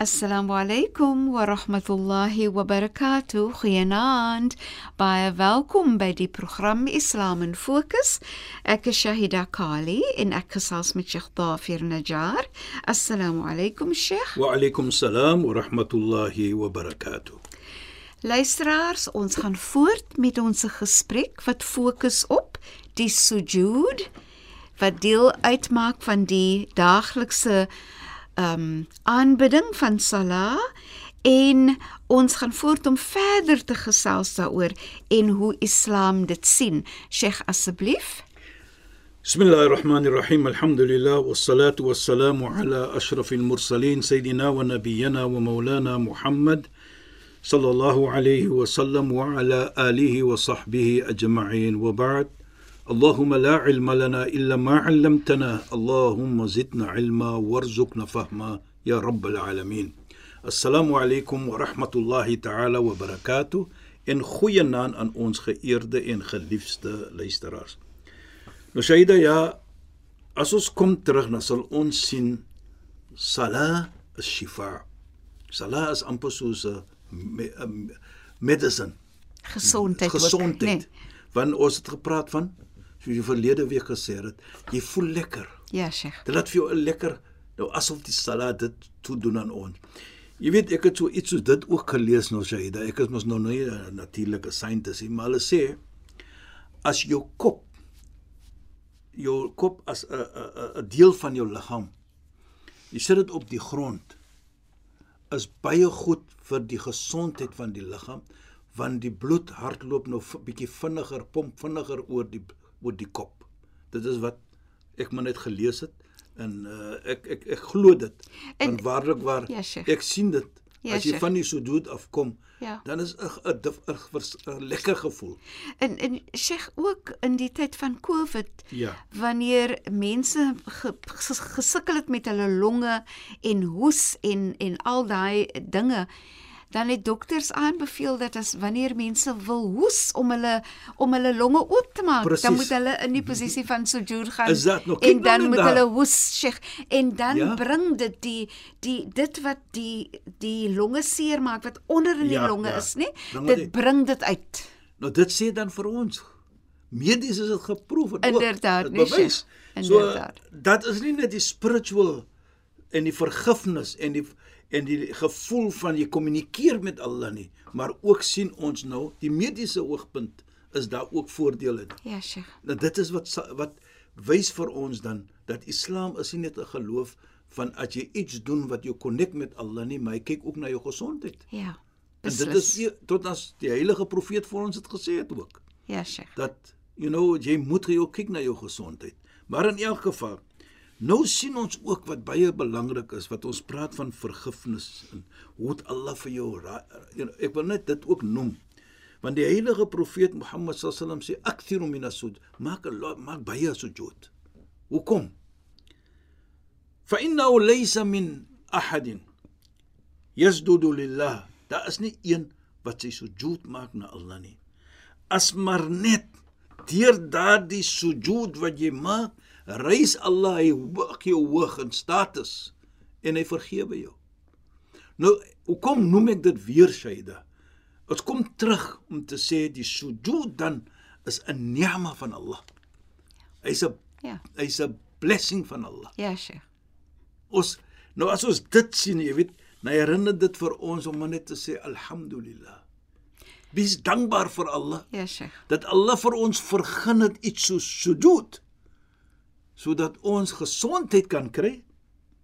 Assalamu alaykum wa rahmatullahi wa barakatuh. Goeienaand. Baie welkom by die program Islam in Fokus. Ek is Shahida Kali en ek gesels met Sheikh Dafir Najjar. Assalamu alaykum Sheikh. Wa alaykum salaam wa rahmatullahi wa barakatuh. Luisteraars, ons gaan voort met ons gesprek wat fokus op die sujud wat deel uitmaak van die daaglikse um aanbidding van Salah en ons gaan voort om verder te gesels daaroor en hoe Islam dit sien. Sheikh asseblief. Alhamdulillah wassalatu wassalamu ala ashrafil mursalin sayidina wa nabiyyina wa maulana Muhammad sallallahu alayhi wa sallam wa ala alihi wa sahbihi ajma'in wa ba'd. اللهم لا علم لنا إلا ما علمتنا. اللهم زدنا علما وارزقنا فهما. يا رب العالمين. السلام عليكم ورحمة الله تعالى وبركاته. إن خوينا أن أنس خيرد إن خليفست ليسترارس نشايدة يا أسوس كم ترغنا صلى أنسين صلاة الشفاء صلاة أس أمبسوس ميدسن gesondheid. Gesondheid. Nee. Want ons het soos jy verlede week gesê het, jy voel lekker. Ja, Sheikh. Dit laat vir jou 'n lekker nou asof die salat dit toe doen aan ons. Jy weet ek het so iets soos dit ook gelees nou Shaida. Ek is mos nou nie 'n natuurlike scientist nie, maar hulle sê as jou kop jou kop as 'n 'n 'n deel van jou liggaam jy sit dit op die grond is baie goed vir die gesondheid van die liggaam want die bloed hardloop nou bietjie vinniger pomp vinniger oor die oor die kop. Dit is wat ek maar net gelees het en uh, ek ek ek glo dit. En waarlik waar ja, ek sien dit. Ja, as jy sheikh. van die sujud afkom, ja. dan is 'n 'n lekker gevoel. En en Sheikh ook in die tyd van Covid, ja. wanneer mense ge, gesukkel het met hulle longe en hoes en en al daai dinge, dan het dokters aanbeveel dat as wanneer mense wil hoes om hulle om hulle longe oop te maak, Precies. dan moet hulle in die posisie van sujud gaan nou, en dan moet daar. hulle hoes Sheikh en dan ja? bring dit die die dit wat die die longe seer maak wat onder in die ja, longe ja. is, nê? Dit bring dit uit. Nou dit sê dan vir ons medies is dit geproef en inderdaad, nee, bewys. Inderdaad. So dat is nie net die spiritual en die vergifnis en die en die gevoel van jy kommunikeer met Allah nie, maar ook sien ons nou die mediese oogpunt is daar ook voordele. Ja, Sheikh. Nou dit is wat wat wys vir ons dan dat Islam is nie net 'n geloof van as jy iets doen wat jou connect met Allah nie, maar hy kyk ook na jou gesondheid. Ja. Beslis. En dit is die, tot as die heilige profeet vir ons het gesê het ook. Ja, Sheikh. Dat you know jy moet jy ook kyk na jou gesondheid. Maar in elk geval Nou sien ons ook wat baie belangrik is wat ons praat van vergifnis en hoe het Allah vir jou ek wil net dit ook noem. Want die heilige profeet Mohammed sallam sê akthiru min asud maak maak baie sujud. Hoekom? Fa innahu laysa min ahad yasjudu lillah. Daar is nie een wat sy sujud maak na Allah nie. As maar net deur daardie sujud wat jy maak reis Allah hy hoog jou hoog in status en hy vergewe jou. Nou, hoekom noem ek dit weer Shaida? Ons kom terug om te sê die sujud dan is 'n ni'ma van Allah. Hy's 'n ja. Hy's 'n blessing van Allah. Ja, Sheikh. Ons nou as ons dit sien, jy weet, nou herinner dit vir ons om net te sê alhamdulillah. Wees dankbaar vir Allah. Ja, Sheikh. Dat Allah vir ons vergun het iets so sujud. So sodat ons gesondheid kan kry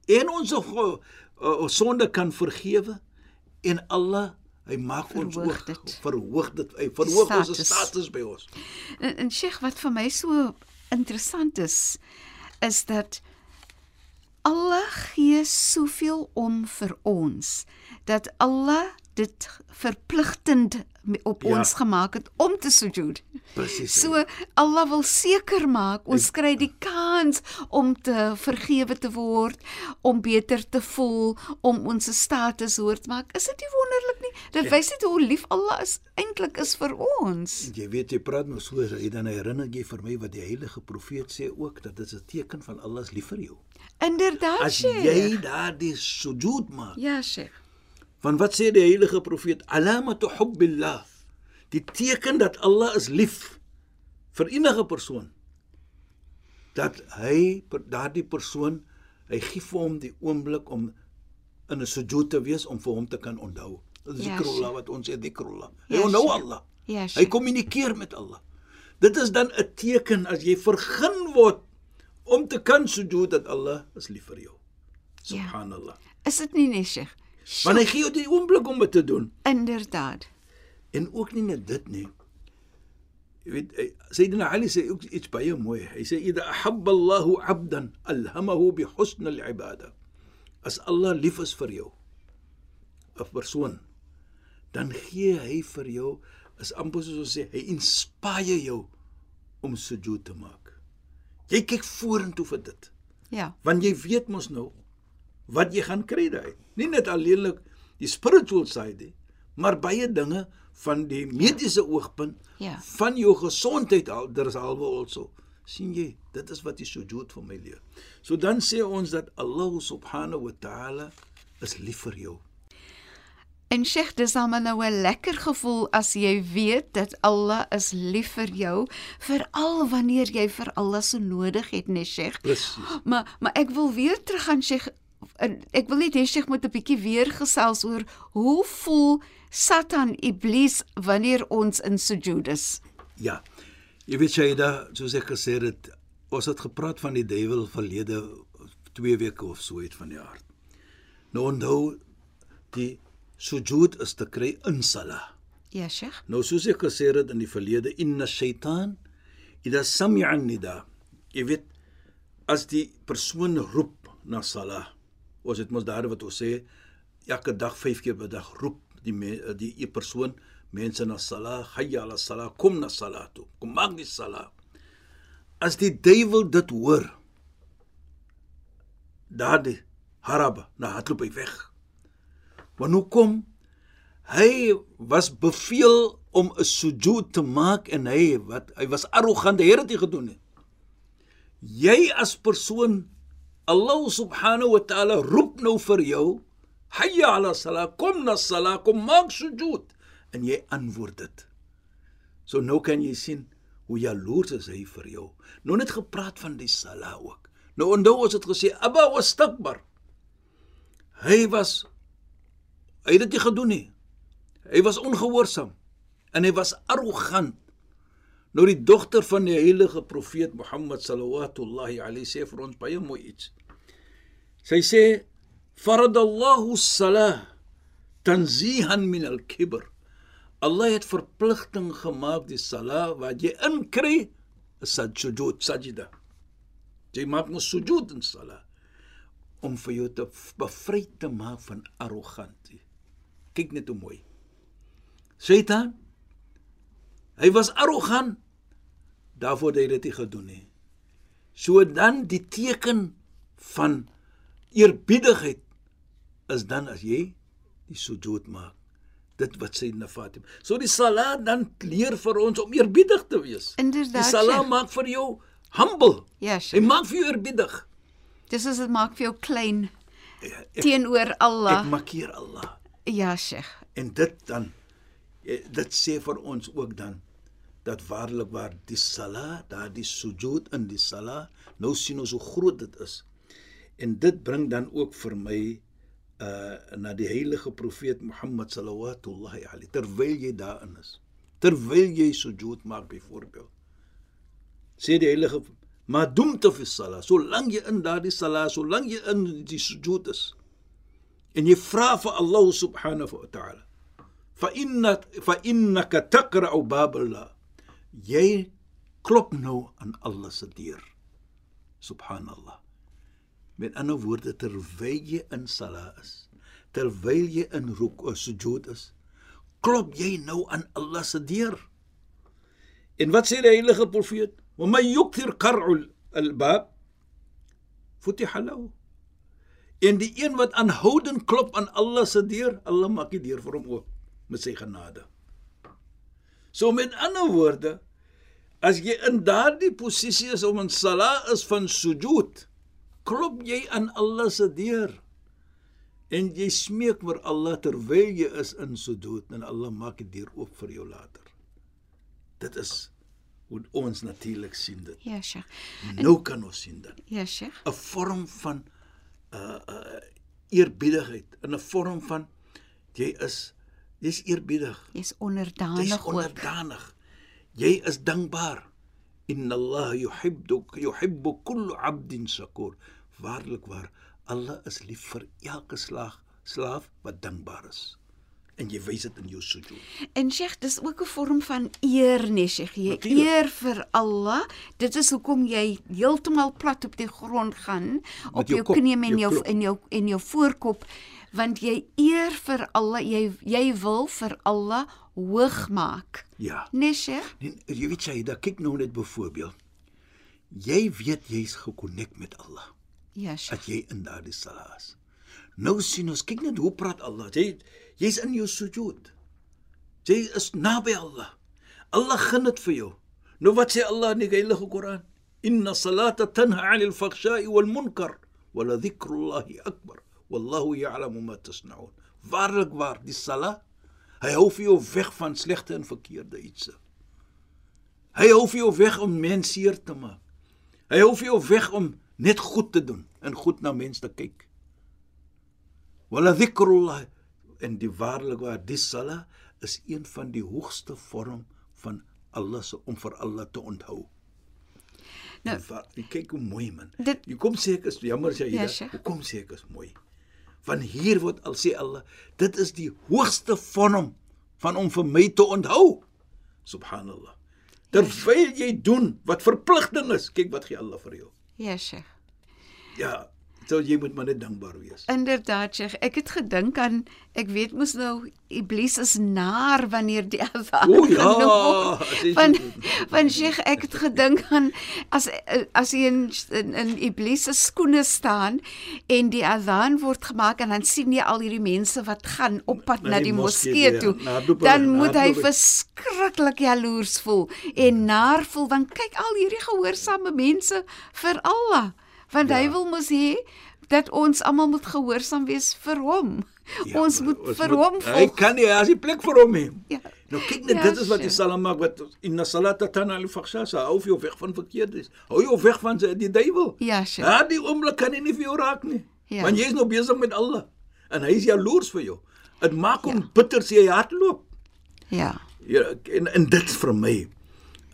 en ons uh, ons sonde kan vergewe en Allah hy maak ons Verhoog ook dit. verhoog dit hy verhoog ons Status. status by ons. En, en Sheikh, wat vir my so interessant is, is dat Allah gee soveel om vir ons dat Allah dit verpligtend op Ja. ons gemaak het om te sujud. Presies. So Allah wil seker maak ons kry die kans om te vergewe te word, om beter te voel, om ons status hoër te maak. Is dit nie wonderlik nie? Dit wys net hoe lief Allah is eintlik is vir ons. Jy weet jy praat nou so jy dan herinner jy vir my wat die heilige profeet sê ook dat dit 'n teken van Allah is lief vir jou. Inderdaad, As jy daardie sujud maak. Ja, Sheikh. Want wat sê die heilige profeet? Alamatu hubbillah. Die teken dat Allah is lief vir enige persoon. Dat hy daardie persoon hy gee vir hom die oomblik om in 'n sujud te wees om vir hom te kan onthou. Zikrullah wat ons sê zikrullah. Hy Ja, onthou Sheikh. Allah. Ja, Hy kommunikeer met Allah. Dit is dan 'n teken as jy vergun word om te kan sujud dat Allah is lief vir jou. Ja. Subhanallah. Is dit nie nee, Sheikh? Want hy gee jou die oomblik om dit te doen. Inderdaad. En ook nie net dit nie. Jy weet, hy- Sayyidina Ali sê ook iets baie mooi. Hy sê idha ahabba Allahu 'abdan alhamahu bi husn al-ibada. As Allah lief is vir jou, 'n persoon, dan gee hy vir jou is amper soos ons sê, hy inspireer jou om sujud te maak. Jy kyk vorentoe vir dit. Ja. Want jy weet mos nou wat jy gaan kry daai. Nie net alleenlik die spiritual side nie, maar baie dinge van die mediese oogpunt Ja. van jou gesondheid al daar's alwe also. sien jy, dit is wat die sujud vir my leer. So dan sê ons dat Allah subhanahu wa ta'ala is lief vir jou. En Sheikh, dis maar nou 'n lekker gevoel as jy weet dat Allah is lief vir jou, veral wanneer jy vir Allah so nodig het, nee Sheikh. Presies. Maar maar ek wil weer teruggaan Sheikh en ek wil net hê Sheikh moet 'n bietjie weer gesels oor hoe voel Satan Iblis wanneer ons in sujud is. Ja. Jy weet Shaida, soos ek gesê het, ons het gepraat van die duiwel verlede 2 weke of so uit van die aard. Nou onthou die sujud is te kry in salah. Ja, Sheikh. Nou soos ek gesê het in die verlede, inna shaitaan idha sami'a an-nida. Jy weet as die persoon roep na salah. Ons het mos daar wat ons sê elke dag 5 keer per dag roep die me, die die persoon mense na salah, hayya ala salah, kom na salah toe. Kom maak die salah. As die duiwel dit hoor, daardie haraba, na hardloop hy weg. Want hoekom? Hy was beveel om 'n sujud te maak en hy wat hy was arrogant, hy het dit gedoen nie. Jy as persoon Allah subhanahu wa ta'ala roep nou vir jou, hayya ala salah, kom na salah, kom maak sujud en jy antwoord dit. So nou kan jy sien hoe jaloers is hy vir jou. Nou net gepraat van die salah ook. Nou onthou ons het gesê Abba wastakbar. Hy was hy het dit nie gedoen nie. Hy was ongehoorsaam en hy was arrogant. Nou die dogter van die heilige profeet Mohammed sallallahu alayhi sê vir ons baie mooi iets. Sy sê faradallahu as-salah tanzihan min al-kibr. Allah het verpligting gemaak die salah wat jy inkry is sujud sajida. Jy maak mos sujud in salah om vir jou te bevry te maak van arrogantie. Kyk net hoe mooi. Satan hy was arrogant. Daarvoor het hy dit nie gedoen nie. So dan die teken van eerbiedigheid is dan as jy die sujud maak. Dit wat sê na Fatima. So die salat dan leer vir ons om eerbiedig te wees. Inderdaad, Die salat Sheikh. maak vir jou humble. Ja, Hy Sheikh. maak vir jou eerbiedig. Dis is dit maak vir jou klein Ek, teenoor Allah. ek markeer Allah. Ja, Sheikh. En dit dan eh, dit sê vir ons ook dan dat waarlik waar die sala, daardie sujud in die sala, nou sien ons hoe groot dit is. En dit bring dan ook vir my uh na die heilige profeet Mohammed sallallahu alayhi terwyl jy daarin is. Terwyl jy sujud maak byvoorbeeld. Sê die heilige maar doen te fi sala, solank jy in daardie sala, solank jy in die sujud is. en jy vra vir Allah subhanahu wa ta'ala fa inna fa innaka taqra'u baballah jy klop nou aan Allah se deur subhanallah met ander woorde terwyl jy in sala is terwyl jy in ruk of sujud is klop jy nou aan Allah se deur. En wat sê die heilige profeet? Wa may yukthir qar'ul albab futiha lahu. En die een wat aanhoudend klop aan Allah se deur Allah maak die deur vir hom oop met sy genade. So met ander woorde as jy in daardie posisie is om in sala is van sujud klop jy aan Allah se deur en jy smeek vir Allah terwyl jy is in sujud en Allah maak die deur oop vir jou later dit is hoe ons natuurlik sien dit Ja, Sheikh. nou kan ons sien dit Ja, Sheikh. 'n vorm van uh uh eerbiedigheid in 'n vorm van jy is jy's eerbiedig Jy's jy's onderdanig ook. onderdanig jy is dankbaar inna allah yuhibbu yuhibbu kullu 'abdin shakur waarlik waar Allah is lief vir elke slag slaaf wat dankbaar is en jy wys dit in jou sujud En Sheikh, dis ook 'n vorm van eer, nee Sheikh. Jy Natuurlijk. eer vir Allah. Dit is hoekom jy heeltemal plat op die grond gaan, op jou jou kop, knieë en jou jou en jou en jou voorkop want jy eer vir Allah. Jy jy wil vir Allah hoog maak. ja Nee Sheikh? En jy weet jy, da kyk nou net byvoorbeeld. Jy weet jy's gekonnek met Allah Ja, Sheikh. as jy in daardie salat is. Nou sien ons, kyk net hoe praat Allah. Jy jy's in jou sujud. Jy is naby Allah. Allah gun dit vir jou. Nou wat sê Allah in die Heilige Koran? Inna salata tanha 'anil fakhsha'i wal munkar wa la dhikrullahi akbar. Wallahu ya'lamu ma tasna'un. Waarlik waar, die salat, hy hou vir jou weg van slegte en verkeerde ietsie. Hy hou vir jou weg om mense seer te maak. Hy hou vir jou weg om net goed te doen en goed na mense te kyk. Wala dhikrullah en die waarlik waar die sala is een van die hoogste vorm van Allah se om vir Allah te onthou. Nou- jy kyk hoe mooi man. Dit- Jy kom sê ek is jammer sê jy Ja. Hoe kom sê ek is mooi? Van hier word al sê Allah, dit is die hoogste vorm van om vir my te onthou. Subhanallah. Terwyl jy doen wat verpligting is, kyk wat gee Allah vir jou. Ja, Sheikh. Ja, so jy moet maar net dankbaar wees. Inderdaad, Sheikh. Ek het gedink aan ek weet mos nou Iblis is naar wanneer die azan O ja, Van van Sheikh, ek het gedink aan as as jy in in, in Iblis se skoene staan en die azan word gemaak en dan sien jy al hierdie mense wat gaan op pad Na die die moskee toe, ja. Dubai, Dan moet hy verskriklik jaloers voel en naar voel want kyk al hierdie gehoorsame mense vir Allah. Want hy Ja. wil mos hê dat ons almal moet gehoorsaam wees vir hom. Ja, ons moet vir hom Hy volg. kan nie, hy as die plek vir hom hê. Ja. Nou kyk net, Ja, dit is wat die. Psalm maak wat inna salata tana al fakhsha, hou jou weg van verkeerdes. Hou jou weg van sy- die duiwel. Ja, sure. Ja, die oomblik kan hy nie vir jou raak nie. Ja. Want jy is nou besig met Allah en hy is jaloers vir jou. Dit maak hom bitter as jy hardloop. Ja. Ja, en en dit vir my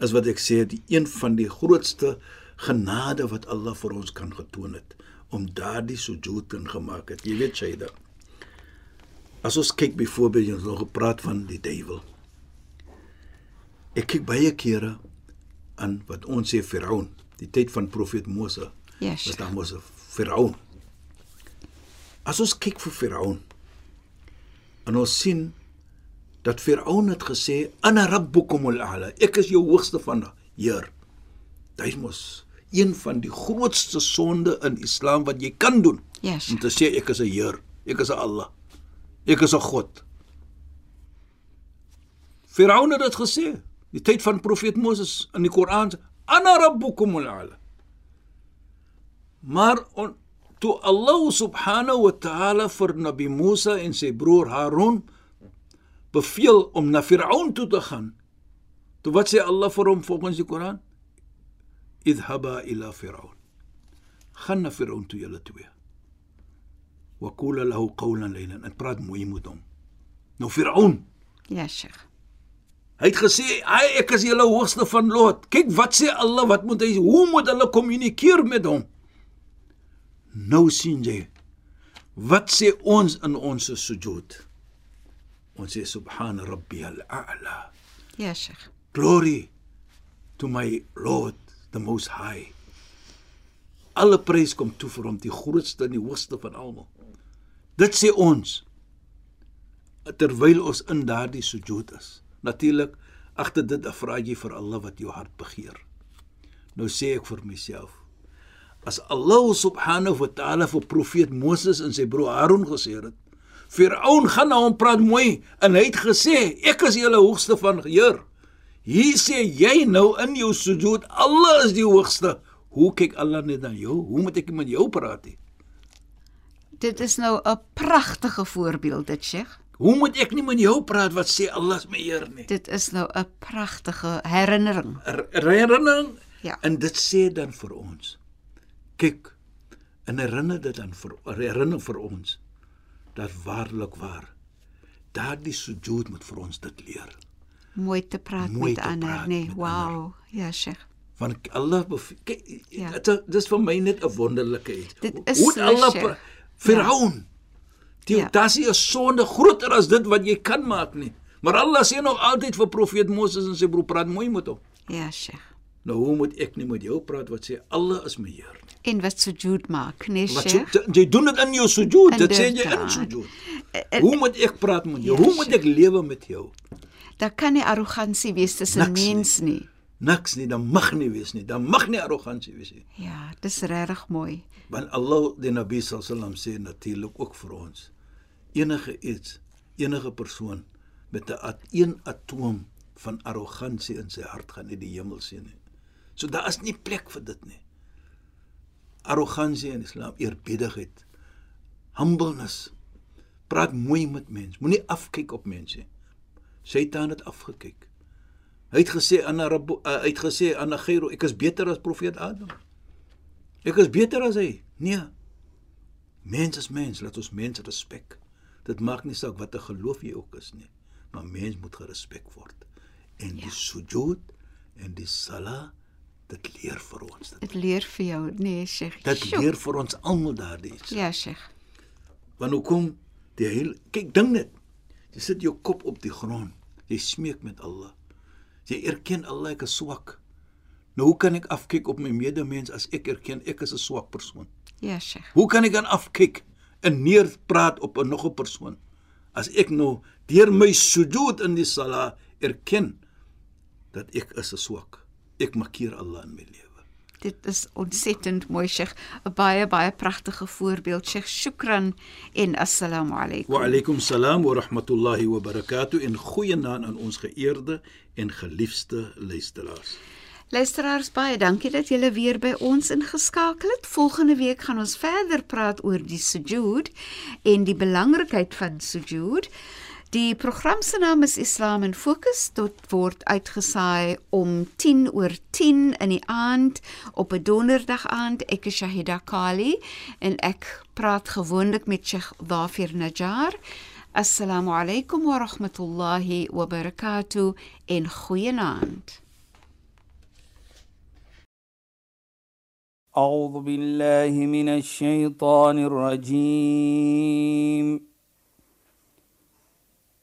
is wat ek sê die een van die grootste genade wat Allah vir ons kan getoon het om daardie sujud kan gemaak het. Jy weet Shaida. As ons kyk byvoorbeeld jy het nog gepraat van die duiwel. Ek kyk baie kere aan wat ons sê Firaun, die tyd van profeet Moses. Ja, Was daar Moses Firaun. As ons kyk vir Firaun en ons sien dat Firaun het gesê ana rabbukumul a'la ek is jou hoogste van Heer. Dit mos een van die grootste sonde in Islam wat jy kan doen. Ja, Om te sê ek is 'n Heer, ek is 'n Allah. Ek is 'n God. Firaun het dit gesê. Die tyd van profeet Moses in die Koran, ana rabbukumul a'la. Maar on, toe Allah subhanahu wa ta'ala vir Nabi Musa en sy broer Harun beveel om na Firaun toe te gaan. Toe wat sê Allah vir hom volgens die Koran? Idhaba ila Firaun. Gaan na Firaun toe julle twee. Wa qula lahu qawlan laylan. En praat mooi met hom. Nou Firaun, Ja, Sheikh. hy het gesê, "Ai, ek is julle hoogste van Lot." Kyk wat sê Allah, wat moet hy hoe moet hulle kommunikeer met hom? Nou sien jy Wat sê ons in ons sujud? Ons sê subhana rabbiyal a'la. Ja, Sheikh. Glory to my Lord, the most high. Alle prys kom toe vir hom, die grootste en die hoogste van almal. Dit sê ons terwyl ons in daardie sujud is. Natuurlik agter dit 'n vragie vir Allah wat jou hart begeer. Nou sê ek vir myself, as Allah subhanahu wa ta'ala vir profeet Moses en sy broer Aaron gesê het, Firaun gaan na hom praat mooi en hy het gesê, ek is julle hoogste van Heer. Hier sê jy nou in jou sujud, Allah is die hoogste. Hoe kyk Allah net na jou? Hoe moet ek met jou praat? He? Dit is nou 'n pragtige voorbeeld dit, Sheikh. Hoe moet ek nie met jou praat wat sê Allah is my Heer nie? Dit is nou 'n pragtige herinnering. Er- Herinnering. Ja. En dit sê dan vir ons. Kyk, en herinner dit dan vir herinner vir ons dat waarlik waar daardie sujud moet vir ons dit leer. Mooi te praat Mooi met te ander, praat nee. met Wow. Ja, Sheikh. Want Allah kyk Ja. dit dis vir my net 'n wonderlike iets. Dit Hoe- is hoe Allah Sheikh. Firaun. Die Ja. ja. dis 'n sonde groter as dit wat jy kan maak nie. Maar Allah sê nog altyd vir profeet Moses en sy broer praat mooi met hom. Ja, Sheikh. Nou hoe moet ek nie met jou praat wat sê Allah is my Heer nie? En wat sujud maak, nee, Wat so, Sheikh. jy doen dit in jou sujud, dit sê jy in sujud. Eh, Hoe moet ek praat met jou? Ja, Hoe moet ek lewe met jou? Daar kan nie arrogansie wees tussen mens nie. Niks nie, dan mag nie wees nie. Dan mag nie arrogansie wees nie. Ja, dis regtig mooi. Want Allah die Nabi sallam sê natuurlik ook vir ons enige iets, enige persoon met 'n at, een atoom van arrogansie in sy hart gaan nie die hemel sien nie. So daar is nie plek vir dit nie. Arrogansie in Islam, eerbiedigheid, humbleness. Praat mooi met mense, moenie afkyk op mense nie. Satan het afgekyk. Hy het gesê aan Arab uh, hy het gesê aan Agero, ek is beter as profeet Adam. Ek is beter as hy. Nee. Mens is mens, laat ons mense respek. Dit maak nie saak watter geloof jy ook is nie, maar mens moet gerespek word. En ja. die sujud en die sala dit leer vir ons dit. Dit leer vir jou, nee, Sheikh. Dit Sjoe. leer vir ons almal daardie iets. Ja, Sheikh. Want hoekom die heel kyk ding net. Jy sit jou kop op die grond. Jy smeek met Allah. Jy erken Allah ek is swak. Nou hoe kan ek afkyk op my medemens as ek erken ek is 'n swak persoon? Ja, Sheikh. Hoe kan ek dan afkyk en neerpraat op 'n nog 'n persoon as ek nou deur my sujud in die sala erken dat ek is 'n swak. Ek makkeer Allah in my lewe. Dit is ontsettend mooi, Sheikh. 'n Baie baie pragtige voorbeeld, Sheikh. Shukran en assalamu alaykum. Wa alaykum salaam wa rahmatullahi wa barakatuh en goeienaand aan ons geëerde en geliefde luisteraars. Luisteraars, baie dankie dat julle weer by ons ingeskakel het. Volgende week gaan ons verder praat oor die sujud en die belangrikheid van sujud. Die program se naam is Islam in Fokus. Dit word uitgesaai om 10 oor 10 in die aand op 'n donderdag aand. Ek is Shahida Kali en ek praat gewoonlik met Sheikh Dhafir Najjar. Assalamu alaykum wa rahmatullahi wa barakatuh en goeienaand. أعوذ بالله من الشيطان الرجيم